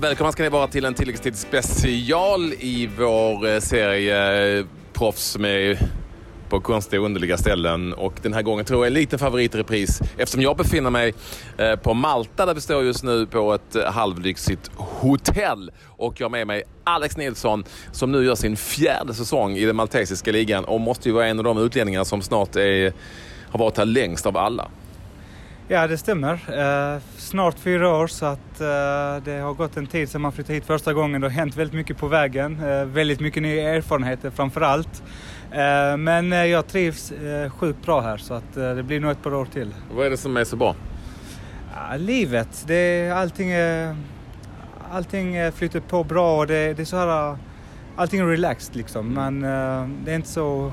Välkomna ska ni vara till en tilläggstid special i vår eh, serie eh, Proffs som är på konstiga och underliga ställen. Och den här gången tror jag är lite favorit i repris eftersom jag befinner mig eh, på Malta där vi står just nu på ett halvlyxigt hotell. Och jag har med mig Alex Nilsson som nu gör sin fjärde säsong i den maltesiska ligan och måste ju vara en av de utlänningar som snart är, har varit här längst av alla. Ja, det stämmer. Eh, snart fyra år så att eh, det har gått en tid sedan man flyttade hit första gången. Det har hänt väldigt mycket på vägen. Eh, väldigt mycket nya erfarenheter framför allt. Men jag trivs sjukt bra här så att det blir nog ett par år till. Vad är det som är så bra? Ja, livet. Det, allting, allting flyter på bra och det, det är så här... Allting är relaxed liksom. Men det är inte så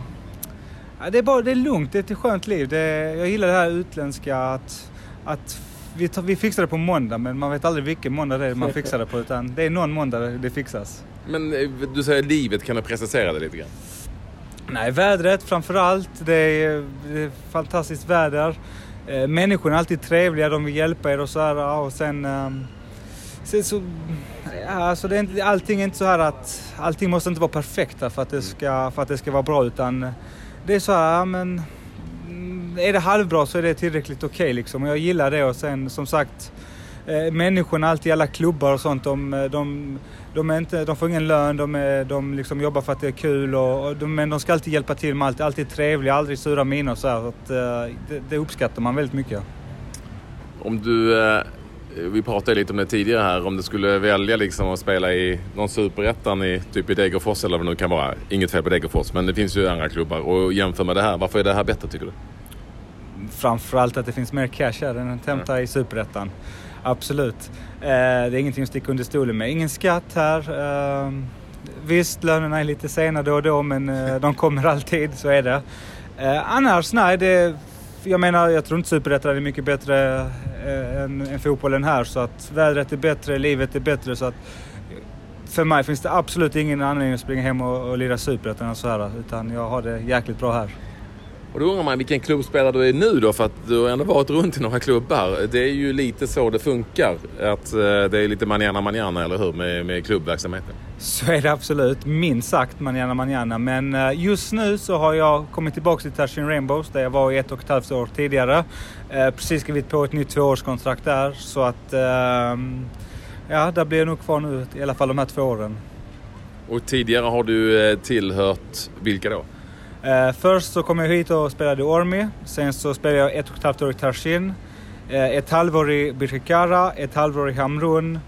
det, är bara, det är lugnt, det är ett skönt liv. Det, jag gillar det här utländska att, att vi, tar, vi fixar det på måndag men man vet aldrig vilken måndag det är man fixar det på utan det är någon måndag det fixas. Men eh, du säger livet, kan du precisera det lite grann? Nej, vädret framförallt. Det är, det är fantastiskt väder. Eh, människorna är alltid trevliga, de vill hjälpa er och så här. Och sen, eh, sen så, ja, alltså det är inte, allting är inte så här att allting måste inte vara perfekt för att det ska, för att det ska vara bra utan det är så här, men mm, är det halvbra så är det tillräckligt okej okay, liksom. Och jag gillar det och sen som sagt eh, människorna alltid i alla klubbar och sånt, de, eh, de, de, är inte, de får ingen lön, de, är, de liksom jobbar för att det är kul och, och de, men de ska alltid hjälpa till med allt, alltid trevliga, aldrig sura miner så här. Så att, eh, det, det uppskattar man väldigt mycket. Om du eh, vi pratade lite om det tidigare här, om du skulle välja liksom att spela i någon superettan i typ i Degerfors eller vad det nu kan vara. Inget fel på Degerfors, men det finns ju andra klubbar. Och jämför med det här, varför är det här bättre tycker du? Framförallt att det finns mer cash här än att hämta i superettan. Absolut. Eh, det är ingenting att sticka under stolen med. Ingen skatt här. Eh, visst, lönerna är lite sena då och då, men eh, de kommer alltid, så är det. Annars, nej, det jag menar, jag tror inte Superettan är mycket bättre eh, än, än fotbollen här. Så att vädret är bättre, livet är bättre. Så att för mig finns det absolut ingen anledning att springa hem och, och lira Superettan så här. Utan jag har det jäkligt bra här. Och då undrar man vilken klubbspelare du är nu då, för att du har ändå varit runt i några klubbar. Det är ju lite så det funkar, att eh, det är lite manana manana, eller hur, med, med klubbverksamheten? Så är det absolut, minst sagt manana manana. Men eh, just nu så har jag kommit tillbaka till Touching Rainbows, där jag var i ett och ett halvt år tidigare. Eh, precis skrivit på ett nytt tvåårskontrakt där, så att ehm, ja, där blir jag nog kvar nu, i alla fall de här två åren. Och tidigare har du tillhört vilka då? Eh, först så kom jag hit och spelade i Ormi. Sen så spelade jag ett och ett halvt år i Tarshin. Eh, ett halvår i Birkirkara, ett halvår i Hamrun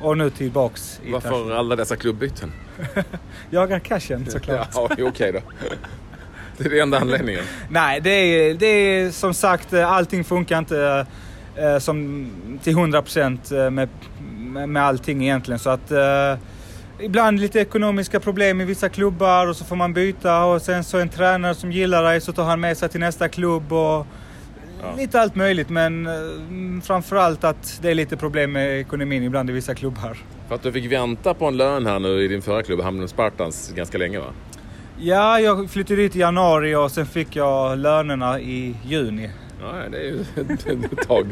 och nu tillbaks i Varför Tarshin. alla dessa klubbyten? Jagar cashen såklart. ja, okej okay då. Det är det enda anledningen? Nej, det är, det är som sagt, allting funkar inte eh, som till 100% eh, med, med allting egentligen. Så att eh, ibland lite ekonomiska problem i vissa klubbar och så får man byta och sen så en tränare som gillar dig så tar han med sig till nästa klubb och ja. lite allt möjligt men mm, framförallt att det är lite problem med ekonomin ibland i vissa klubbar. För att du fick vänta på en lön här nu i din förra klubb, Hamnen Spartans, ganska länge va? Ja, jag flyttade dit i januari och sen fick jag lönerna i juni. Ja, det är ju ett tag.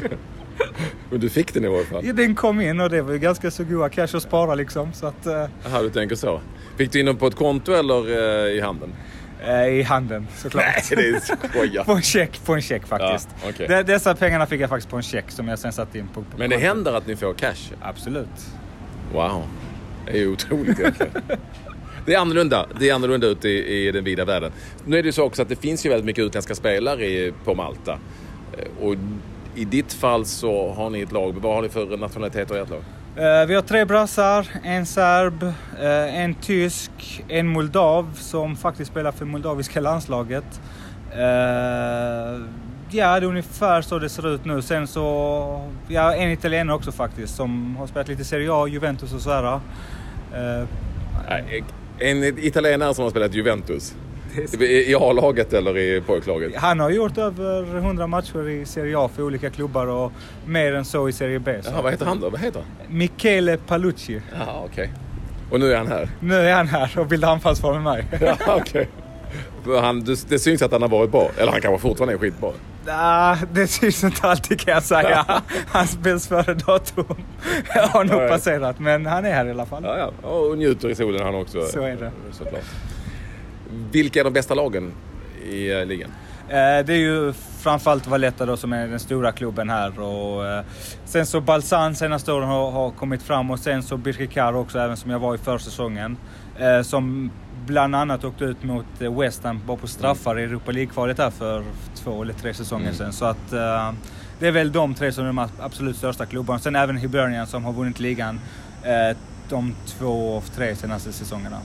Men du fick den i alla fall? Ja, den kom in och det var ju ganska så goda cash att spara liksom. Så att, uh... Jaha, du tänker så. Fick du in den på ett konto eller uh, i handen? Uh, I handen såklart. Nej, det är skoja. på en check, på en check faktiskt. Ja, okay. De, dessa pengarna fick jag faktiskt på en check som jag sen satte in på, på Men det konto. händer att ni får cash? Absolut. Wow. Det är ju otroligt egentligen. Det är annorlunda. Det är annorlunda ute i, i den vida världen. Nu är det ju så också att det finns ju väldigt mycket utländska spelare på Malta. Och i ditt fall så har ni ett lag. Vad har ni för nationaliteter i ert lag? Uh, vi har tre brassar, en serb, uh, en tysk, en moldav som faktiskt spelar för moldaviska landslaget. Uh, ja, det är ungefär så det ser ut nu. Sen så, ja, en italienare också faktiskt som har spelat lite Serie A, Juventus och sådär. En italienare som har spelat Juventus? I A-laget eller i pojklaget? Han har gjort över 100 matcher i Serie A för olika klubbar och mer än så i Serie B. Jaha, vad heter han då? Vad heter han? Michele Palucci. Jaha, okej. Okay. Och nu är han här? Nu är han här och bildar anfallspar med mig. ja, okej. Okay. Han, det syns att han har varit bra. Eller han kanske fortfarande är skitbra. Nah, det syns inte alltid kan jag säga. Hans bäst före datum har nog ja, passerat. Men han är här i alla fall. Ja, ja. Och njuter i solen han också. Så är det. Såklart. Vilka är de bästa lagen i uh, ligan? Eh, det är ju framförallt Valletta då som är den stora klubben här. Och, eh, sen så Balsan senaste åren har, har kommit fram och sen så Birkikar också, även som jag var i försäsongen. Eh, som bland annat åkte ut mot West Ham bara på straffar i Europa League-kvalet där för två eller tre säsonger mm. sedan. Så att eh, det är väl de tre som är de absolut största klubbarna. Sen även Hibernian som har vunnit ligan eh, de två tre senaste säsongerna.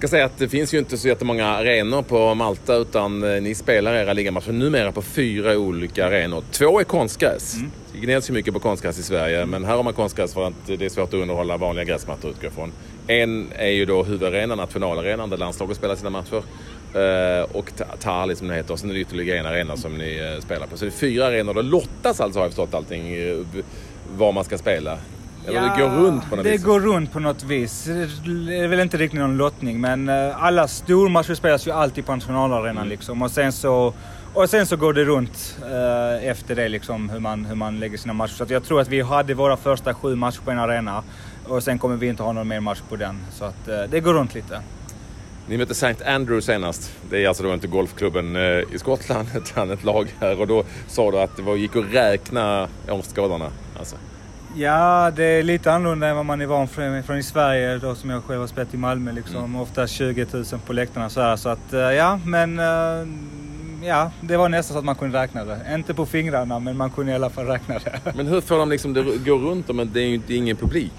Ska säga att det finns ju inte så jättemånga arenor på Malta utan eh, ni spelar era ligamatcher numera på fyra olika arenor. Två är konstgräs. Mm. Det gnälls ju mycket på konstgräs i Sverige men här har man konstgräs för att det är svårt att underhålla vanliga gräsmattor utgår från. En är ju då huvudarenan, nationalarenan där landslaget spelar sina matcher. Uh, och Tali som det heter och sen är det ytterligare en arena som ni uh, spelar på. Så det är fyra arenor. Det lottas alltså har jag förstått allting var man ska spela. Eller ja, det går runt på något det vis? Det går runt på något vis. Det är väl inte riktigt någon lottning men alla stormatcher spelas ju alltid på nationalarenan mm. liksom. Och sen så och sen så går det runt eh, efter det liksom hur man, hur man lägger sina matcher. Så jag tror att vi hade våra första sju matcher på en arena och sen kommer vi inte ha någon mer match på den. Så att eh, det går runt lite. Ni mötte St. Andrew senast. Det är alltså då inte golfklubben eh, i Skottland utan ett lag här och då sa du att det var, gick att räkna åskådarna. Alltså. Ja, det är lite annorlunda än vad man är van från, från i Sverige då som jag själv har spelat i Malmö. Liksom. Mm. Ofta 20 000 på läktarna så här. Så att eh, ja, men ja, det var nästan så att man kunde räkna det. Inte på fingrarna, men man kunde i alla fall räkna det. Men hur får de liksom det gå runt men det är ju ingen publik?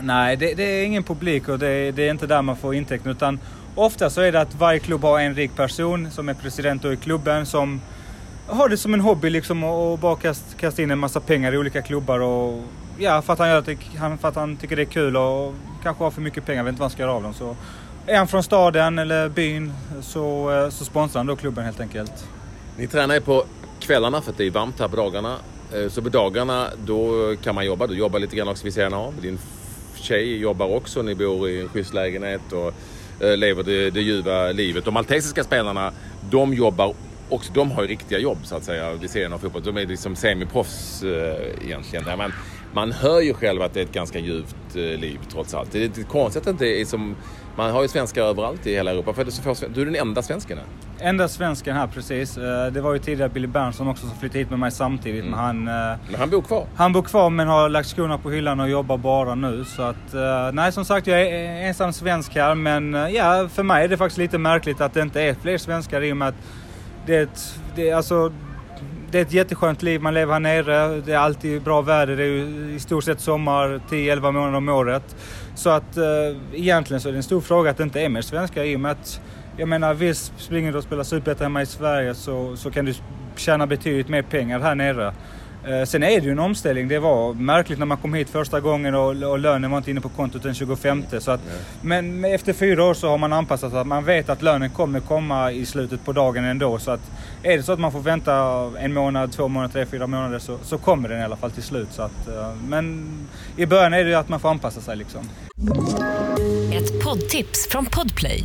Nej, det, det är ingen publik och det, det, är inte där man får intäkter utan ofta så är det att varje klubb har en rik person som är president i klubben som har det som en hobby liksom och bara kast, kasta in en massa pengar i olika klubbar och ja, för att han, gör det, för att han tycker det är kul och kanske har för mycket pengar, vet inte vad han ska göra av dem. Så är han från staden eller byn så, eh, så sponsrar han då klubben helt enkelt. Ni tränar ju på kvällarna för att det är varmt här på dagarna. Eh, så på dagarna då kan man jobba. Du jobbar lite grann också vid sidan av. Din tjej jobbar också. Ni bor i en schysst lägenhet och eh, lever det, det ljuva livet. De maltesiska spelarna, de jobbar också. De har ju riktiga jobb så att säga vid sidan av fotboll. De är liksom semiproffs egentligen. Men man hör ju själv att det är ett ganska ljuvt liv trots allt. Det är lite konstigt att det inte är som man har ju svenskar överallt i hela Europa. För du är den enda svensken här. Enda svensken här, precis. Eh, det var ju tidigare Billy Berntsson också som flyttade hit med mig samtidigt. Mm. Men, han, eh, men han bor kvar? Han bor kvar men har lagt skorna på hyllan och jobbar bara nu. Så att, eh, nej som sagt jag är ensam svensk här men ja, för mig är det faktiskt lite märkligt att det inte är fler svenskar i och med att det det alltså, det är ett jätteskönt liv. Man lever här nere. Det är alltid bra väder. Det är ju i stort sett sommar 10-11 månader om året. Så att eh, egentligen så är det en stor fråga att det inte är mer svenskar i och med att jag menar visst, springer du och spelar superettan hemma i Sverige så, så kan du tjäna betydligt mer pengar här nere. Eh, sen är det ju en omställning. Det var märkligt när man kom hit första gången och, och lönen var inte inne på kontot den 25. Så att, men efter fyra år så har man anpassat sig. Man vet att lönen kommer komma i slutet på dagen ändå. Så att är det så att man får vänta en månad, två månader, tre, fyra månader så, så kommer den i alla fall till slut. Så att, eh, men i början är det ju att man får anpassa sig liksom. Ett poddtips från Podplay.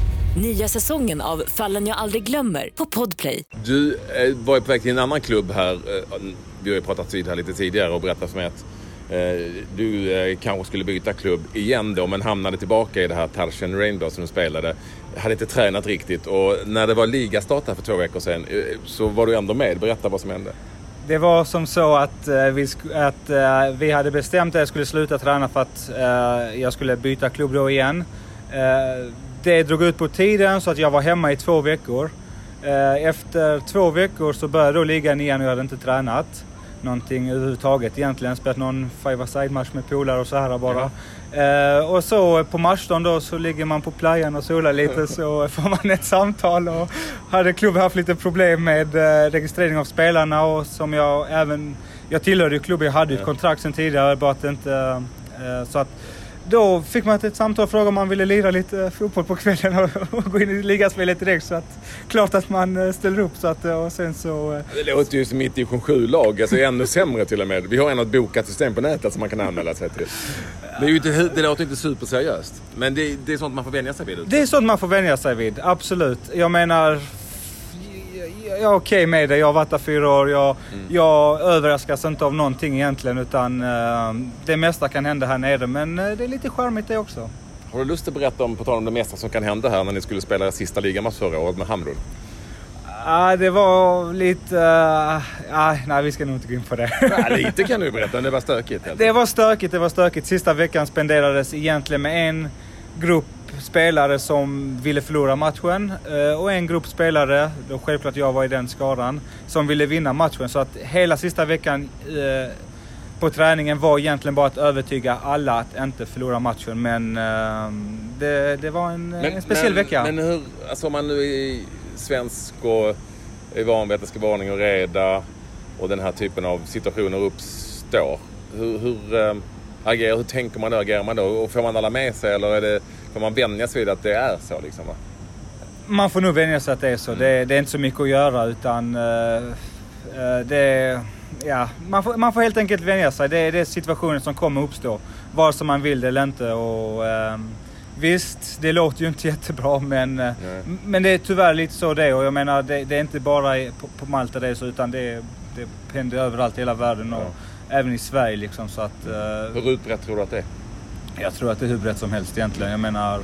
Nya säsongen av Fallen jag aldrig glömmer på Podplay. Du eh, var ju på väg till en annan klubb här. Eh, vi har ju pratat vid här lite tidigare och berättat för mig att eh, du kanske skulle byta klubb igen då men hamnade tillbaka i det här Tarshan Rainbow som du spelade. Hade inte tränat riktigt och när det var ligastart här för två veckor sedan så var du ändå med. Berätta vad som hände. Det var som så att, vi, att vi hade bestämt att jag skulle sluta träna för att jag skulle byta klubb då igen det drog ut på tiden så att jag var hemma i två veckor. Eh, efter två veckor så började då ligan igen och jag hade inte tränat någonting överhuvudtaget egentligen. Spelat någon five side match med polare och så här bara. Ja. Eh, och så på matchdagen då så ligger man på playan och solar lite så får man ett samtal och hade klubben haft lite problem med eh, registrering av spelarna och som jag även jag tillhörde ju klubben, jag hade ju ett kontrakt sen tidigare, bara att det inte... så att då fick man ett samtal och frågade om man ville lira lite eh, fotboll på kvällen och, och gå in i ligaspelet direkt. Så att klart att man eh, ställer upp så att, eh, och sen så... Det låter ju som mitt division 7-lag, alltså ännu sämre till och med. Vi har ändå ett bokat system på nätet som man kan anmäla sig till. Det, är ju inte, det låter inte superseriöst. Men det, det är sånt man får vänja sig vid. Det är sånt man får vänja sig vid, absolut. Jag menar, jag är okej med det. Jag har varit där fyra år. Jag, jag överraskas inte av någonting egentligen utan eh, det mesta kan hända här nere. Men eh, det är lite charmigt det också. Har du lust att berätta om, på tal om det mesta som kan hända här, när ni skulle spela sista ligamatch förra året med Hamrun? Ah, det var lite... Uh, ah, nej, vi ska nog inte gå in på det. Ja, lite kan du berätta, det var stökigt. helt det var stökigt, det var stökigt. Sista veckan spenderades egentligen med en grupp spelare som ville förlora matchen eh, och en grupp spelare, då självklart jag var i den skaran, som ville vinna matchen. Så att hela sista veckan eh, på träningen var egentligen bara att övertyga alla att inte förlora matchen. Men eh, det, det var en, en speciell men, vecka. Men hur, alltså om man nu är svensk och är van vid att det ska vara ordning och reda och den här typen av situationer uppstår. Hur, hur, äh, agerar, hur tänker man då? Agerar man då? Och får man alla med sig eller är det, får man vänja sig vid att det är så? Liksom, va? Man får nog vänja sig att det är så. Det, det är inte så mycket att göra utan eh, eh, det, ja, man, får, man får helt enkelt vänja sig. Det är, det är situationer som kommer uppstå. Vare sig man vill det eller inte. Och, eh, visst, det låter ju inte jättebra men, eh, Nej. men det är tyvärr lite så det är. Och jag menar, det, det är inte bara på, på Malta det är så utan det, det händer överallt i hela världen och även i Sverige liksom. Så att, eh, Hur utbrett tror du att det är? jag tror att det är hur brett som helst egentligen. Jag menar,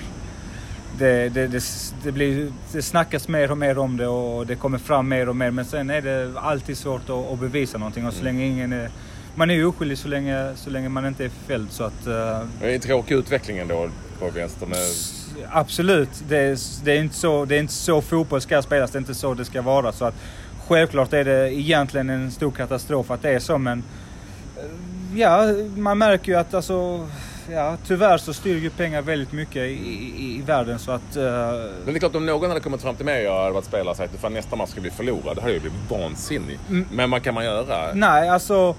det, det, det, det, blir, det snackas mer och mer om det och det kommer fram mer och mer. Men sen är det alltid svårt att, att bevisa någonting. Och så länge ingen är, man är ju oskyldig så länge, så länge man inte är fälld. Så att, eh, Det är en tråkig utveckling ändå på vänster med... absolut, det är, det, är inte så, det är inte så fotboll ska spelas. Det är inte så det ska vara. Så att, självklart är det egentligen en stor katastrof att det är så. Men ja, man märker ju att alltså, ja, tyvärr så styr ju pengar väldigt mycket i, i, i världen. Så att, eh, Men det är klart om någon hade kommit fram till mig och jag hade varit spelare och sagt att nästa match ska bli förlorad. Det hade jag blivit vansinnig. Men vad kan man göra? Nej, alltså.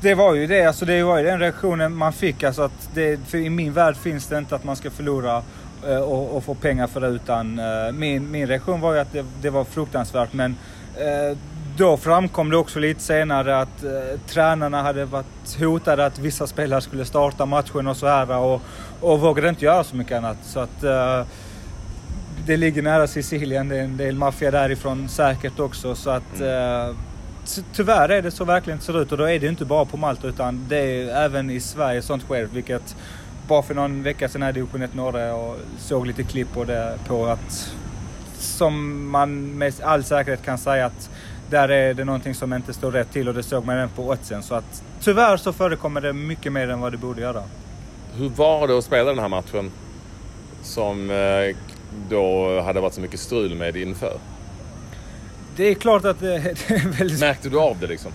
Det var ju det. Alltså, det var ju den reaktionen man fick. Alltså, att det, för I min värld finns det inte att man ska förlora eh, och, och få pengar för det. Utan, eh, min, min reaktion var ju att det, det var fruktansvärt. Men då framkom det också lite senare att eh, tränarna hade varit hotade att vissa spelare skulle starta matchen och så här. Och, och vågade inte göra så mycket annat. Så att, eh, det ligger nära Sicilien. Det är en del maffia därifrån säkert också. Så att eh, ty- tyvärr är det så verkligen ser ut och då är det inte bara på Malta utan det är även i Sverige sånt sker. Vilket bara för någon vecka sedan här i division 1 norra och såg lite klipp på det på att som man med all säkerhet kan säga att där är det någonting som inte står rätt till och det såg man även på oddsen. Så att tyvärr så förekommer det mycket mer än vad det borde göra. Hur var det att spela den här matchen som eh, då hade varit så mycket strul med inför? Det är klart att det, det är väldigt Märkte du av det liksom?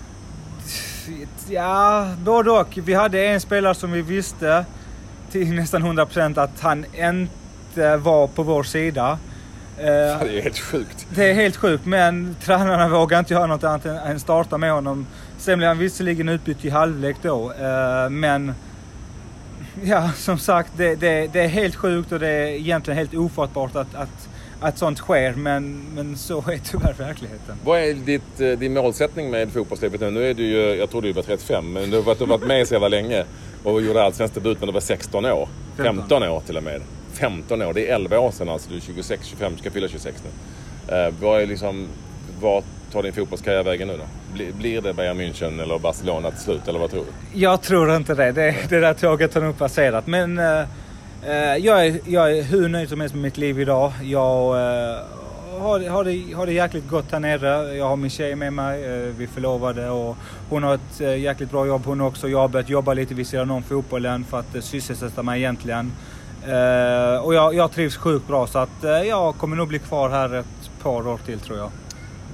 Ja, både och. Vi hade en spelare som vi visste till nästan 100% att han inte var på vår sida. Eh, Det är ju helt sjukt. det är helt sjukt, men tränarna vågar inte göra något annat än- starta med honom. Sen blev han visserligen utbytt i halvlek då, eh, men ja, som sagt, det, det, det är helt sjukt och det är egentligen helt ofattbart att, att, att sånt sker, men, men så är tyvärr verkligheten. Vad är ditt, eh, din målsättning med fotbollslivet nu? Nu är du ju, jag tror du var 35, men du har varit, med så jävla länge och gjorde allsvensk debut när du var 16 år. 15. 15 år till och med. 15 år, det är 11 år sedan alltså. Du är 26, 25, ska fylla 26 nu. Eh, vad är liksom, vad tar din fotbollskarriär vägen nu då? Blir, blir det Bayern München eller Barcelona till slut, eller vad tror du? Jag tror inte det. Det, det där tåget har nog passerat. Men eh, eh, jag, är, jag är hur nöjd som helst med mitt liv idag. Jag eh, har, har, det, har det jäkligt gott här nere. Jag har min tjej med mig. Eh, vi är förlovade och hon har ett eh, jäkligt bra jobb hon också. Jag har börjat jobba lite vid sidan om fotbollen för att sysselsätta mig egentligen. Eh, och jag, jag trivs sjukt bra så att eh, jag kommer nog bli kvar här ett par år till tror jag.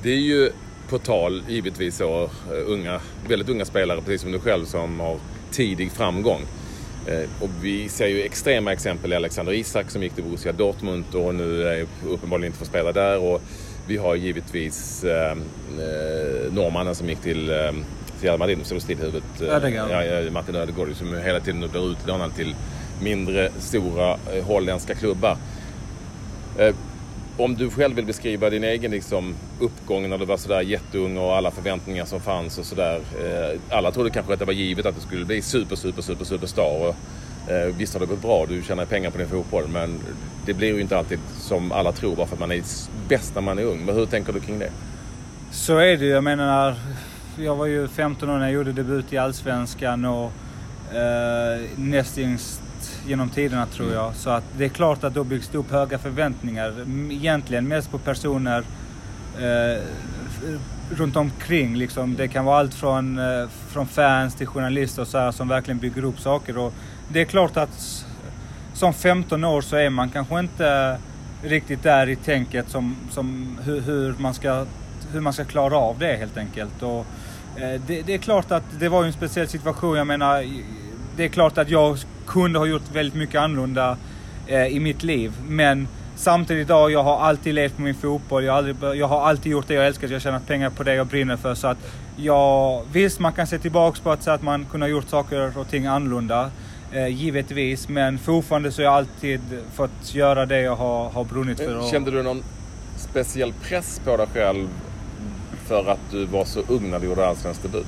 Det är ju på tal, givetvis så, eh, unga, väldigt unga spelare, precis som du själv, som har tidig framgång. Eh, Och vi ser ju extrema exempel i Alexander Isak som gick till Borussia Dortmund och nu är uppenbarligen inte får spela där. Och vi har givetvis eh, eh, norrmannen som gick till eh, Real Madrid, som står still huvudet. Eh, ja, Martin Ödegaard som hela tiden blir utlånad till mindre stora eh, holländska klubbar. Eh, om du själv vill beskriva din egen liksom, uppgång när du var sådär jätteung och alla förväntningar som fanns och sådär. Eh, alla trodde kanske att det var givet att du skulle bli super, super, super, superstar. Och, eh, visst har det gått bra, du tjänar pengar på din fotboll men det blir ju inte alltid som alla tror bara för att man är bäst när man är ung. Men hur tänker du kring det? Så är det ju. Jag menar, jag var ju 15 år när jag gjorde debut i Allsvenskan och eh, näst genom tiderna tror jag. Så att det är klart att då byggs det upp höga förväntningar. Egentligen mest på personer eh, runt omkring. Liksom. Det kan vara allt från, eh, från fans till journalister och så här, som verkligen bygger upp saker. Och det är klart att som 15 år så är man kanske inte riktigt där i tänket som, som hur, hur, man ska, hur man ska klara av det helt enkelt. Och, eh, det, det är klart att det var ju en speciell situation. Jag menar, det är klart att jag kunde ha gjort väldigt mycket annorlunda eh, i mitt liv. Men samtidigt idag, jag har alltid levt på min fotboll. Jag har, aldrig, jag har alltid gjort det jag älskar. Jag har tjänat pengar på det jag brinner för. Så att jag, visst, man kan se tillbaka på att säga att man kunde ha gjort saker och ting annorlunda. Eh, givetvis. Men fortfarande så har jag alltid fått göra det jag har, har brunnit för. Och- Kände du någon speciell press på dig själv för att du var så ung när du gjorde allsvensk debut?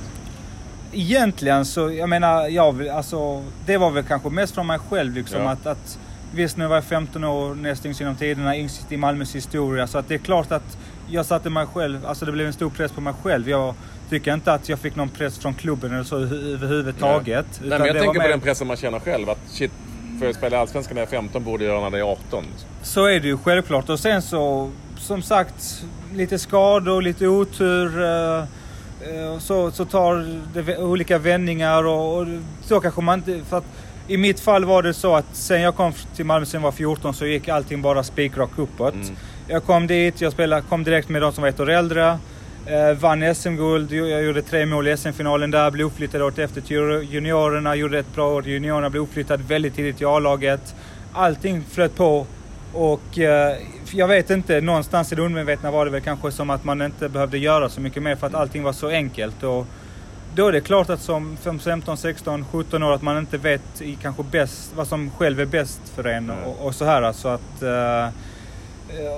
Egentligen så, jag menar, jag, alltså, det var väl kanske mest från mig själv liksom Ja. att, att Visst, nu var jag 15 år, näst yngst genom tiderna, yngst i Malmös historia. Så att det är klart att jag satte mig själv, alltså det blev en stor press på mig själv. Jag tycker inte att jag fick någon press från klubben eller så över- överhuvudtaget. Nej, utan men jag tänker på mer- den pressen man känner själv. Att shit, får jag spela i Allsvenskan när jag är 15 borde jag göra när jag är 18. Så är det ju självklart. Och sen så, som sagt, lite skador, lite otur. eh, Så, så tar det olika vändningar och, och så kanske man inte... För att I mitt fall var det så att sen jag kom till Malmö sen jag var 14 så gick allting bara spikrakt uppåt. Mm. Jag kom dit, jag spelade, kom direkt med de som var ett år äldre. Eh, vann SM-guld, jag gjorde tre mål i SM-finalen där, blev uppflyttad året efter till juniorerna, gjorde ett bra år i juniorerna, blev uppflyttad väldigt tidigt till A-laget. Allting flöt på och eh, jag vet inte, någonstans i det undermedvetna var det väl kanske som att man inte behövde göra så mycket mer för att allting var så enkelt. Och då är det klart att som 15, 16, 17 år att man inte vet i kanske bäst, vad som själv är bäst för en och, och så här. Så att, eh,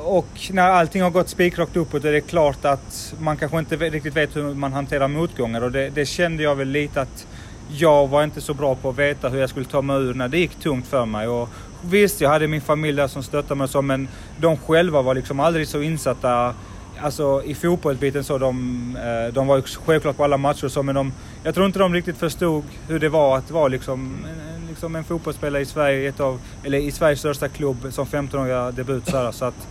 och när allting har gått spikrakt uppåt är det klart att man kanske inte riktigt vet hur man hanterar motgångar och det, det kände jag väl lite att jag var inte så bra på att veta hur jag skulle ta mig ur när det gick tungt för mig. Och visst, jag hade min familj där som stöttade mig och så, men de själva var liksom aldrig så insatta Alltså i fotbollsbiten så, de, eh, de var ju självklart på alla matcher och så, men de, jag tror inte de riktigt förstod hur det var att vara liksom, en- liksom en fotbollsspelare i Sverige, ett av, eller i Sveriges största klubb som 15-åriga debut. Så, här, så att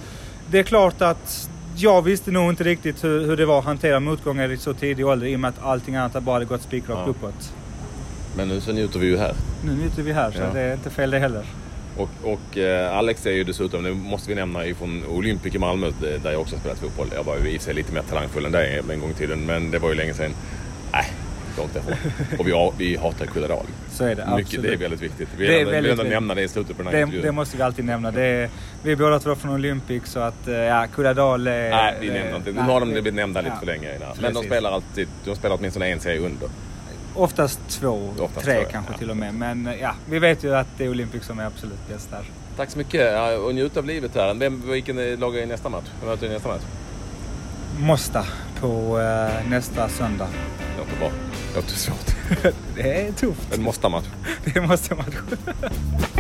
det är klart att jag visste nog inte riktigt hur, hur det var att hantera motgångar i så tidig ålder i och med att allting annat bara hade gått spikrakt Ja. uppåt. Men nu så njuter vi ju här. Nu njuter vi här, så Ja. det är inte fel det heller. Och, och eh, Alex är ju dessutom, det måste vi nämna, ifrån Olympic i Malmö eh, där jag också spelat fotboll. Jag var ju i sig lite mer talangfull än dig en gång i tiden, men det var ju länge sedan. Nej, långt ifrån. Och vi, har- vi hatar Kulladal. Så är det Mycket, absolut. det är väldigt viktigt. Vi vill ändå- nämna det i slutet på den här Det, intervjun. det måste vi alltid nämna. Det är, vi är båda två från Olympic så att eh, ja, Kulladal är... Nej, vi nämner inte. Nu har de blivit nämnda lite ja. för länge. innan. Men de spelar alltid, de spelar åtminstone en serie under. Oftast två, Oftast tre två, kanske Ja. till och med. Men ja, vi vet ju att det är Olympic som är absolut bäst där. Tack så mycket ja, och njut av livet här. Vem, vilken lag är i nästa match? Vem möter i nästa match? Måsta på eh, nästa söndag. Det låter bra. Låter svårt. Det är tufft. En måste-match. Det måste man